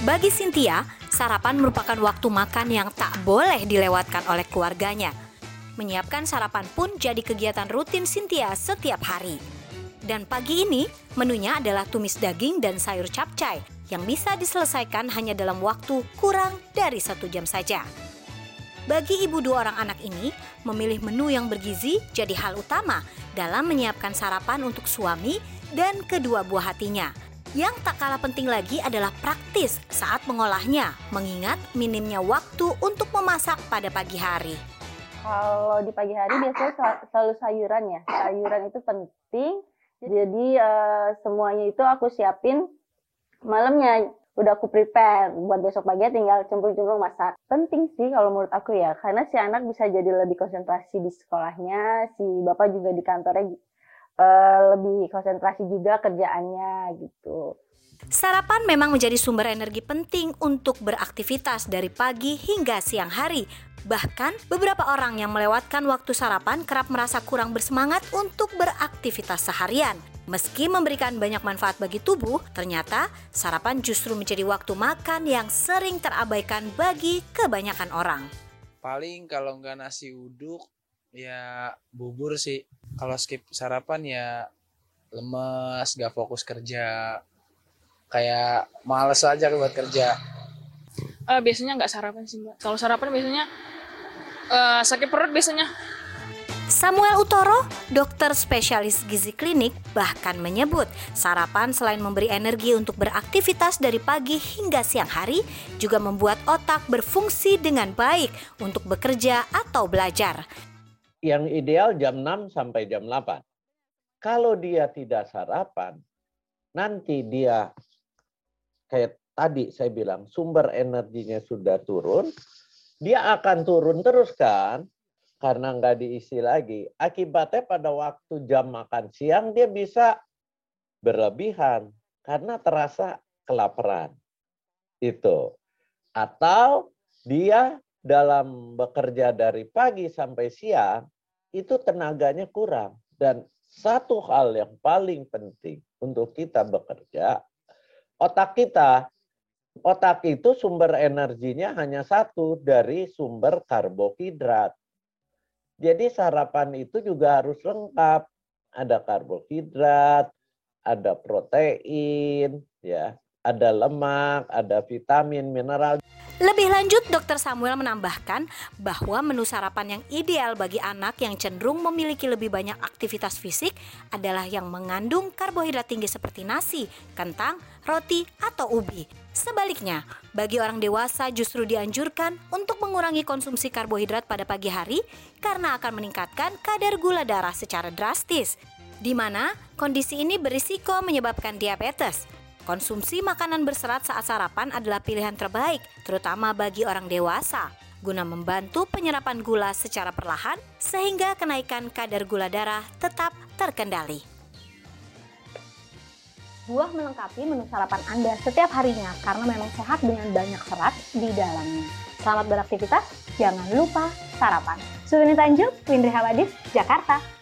Bagi Cynthia, sarapan merupakan waktu makan yang tak boleh dilewatkan oleh keluarganya. Menyiapkan sarapan pun jadi kegiatan rutin Cynthia setiap hari. Dan pagi ini, menunya adalah tumis daging dan sayur capcay yang bisa diselesaikan hanya dalam waktu kurang dari satu jam saja. Bagi ibu dua orang anak ini, memilih menu yang bergizi jadi hal utama dalam menyiapkan sarapan untuk suami dan kedua buah hatinya. Yang tak kalah penting lagi adalah praktis saat mengolahnya, mengingat minimnya waktu untuk memasak pada pagi hari. Kalau di pagi hari biasanya selalu sayuran ya. Sayuran itu penting. Jadi uh, semuanya itu aku siapin malamnya udah aku prepare buat besok pagi tinggal cemplung-cemplung masak. Penting sih kalau menurut aku ya, karena si anak bisa jadi lebih konsentrasi di sekolahnya, si bapak juga di kantornya uh, lebih konsentrasi juga kerjaannya gitu. Sarapan memang menjadi sumber energi penting untuk beraktivitas dari pagi hingga siang hari. Bahkan beberapa orang yang melewatkan waktu sarapan kerap merasa kurang bersemangat untuk beraktivitas seharian. Meski memberikan banyak manfaat bagi tubuh, ternyata sarapan justru menjadi waktu makan yang sering terabaikan bagi kebanyakan orang. Paling kalau nggak nasi uduk, ya bubur sih. Kalau skip sarapan ya lemes, nggak fokus kerja. Kayak males aja buat kerja. Uh, biasanya nggak sarapan sih mbak. Kalau sarapan biasanya uh, sakit perut biasanya Samuel Utoro, dokter spesialis gizi klinik, bahkan menyebut sarapan selain memberi energi untuk beraktivitas dari pagi hingga siang hari, juga membuat otak berfungsi dengan baik untuk bekerja atau belajar. Yang ideal jam 6 sampai jam 8. Kalau dia tidak sarapan, nanti dia kayak tadi saya bilang sumber energinya sudah turun, dia akan turun terus kan karena nggak diisi lagi. Akibatnya pada waktu jam makan siang dia bisa berlebihan karena terasa kelaparan. Itu. Atau dia dalam bekerja dari pagi sampai siang itu tenaganya kurang. Dan satu hal yang paling penting untuk kita bekerja, otak kita, otak itu sumber energinya hanya satu dari sumber karbohidrat. Jadi sarapan itu juga harus lengkap. Ada karbohidrat, ada protein, ya, ada lemak, ada vitamin, mineral. Lebih lanjut, Dr. Samuel menambahkan bahwa menu sarapan yang ideal bagi anak yang cenderung memiliki lebih banyak aktivitas fisik adalah yang mengandung karbohidrat tinggi seperti nasi, kentang, roti, atau ubi. Sebaliknya, bagi orang dewasa justru dianjurkan untuk mengurangi konsumsi karbohidrat pada pagi hari karena akan meningkatkan kadar gula darah secara drastis, di mana kondisi ini berisiko menyebabkan diabetes. Konsumsi makanan berserat saat sarapan adalah pilihan terbaik, terutama bagi orang dewasa, guna membantu penyerapan gula secara perlahan sehingga kenaikan kadar gula darah tetap terkendali. Buah melengkapi menu sarapan Anda setiap harinya karena memang sehat dengan banyak serat di dalamnya. Selamat beraktivitas, jangan lupa sarapan. Suwini Tanjung, Windri Hawadis, Jakarta.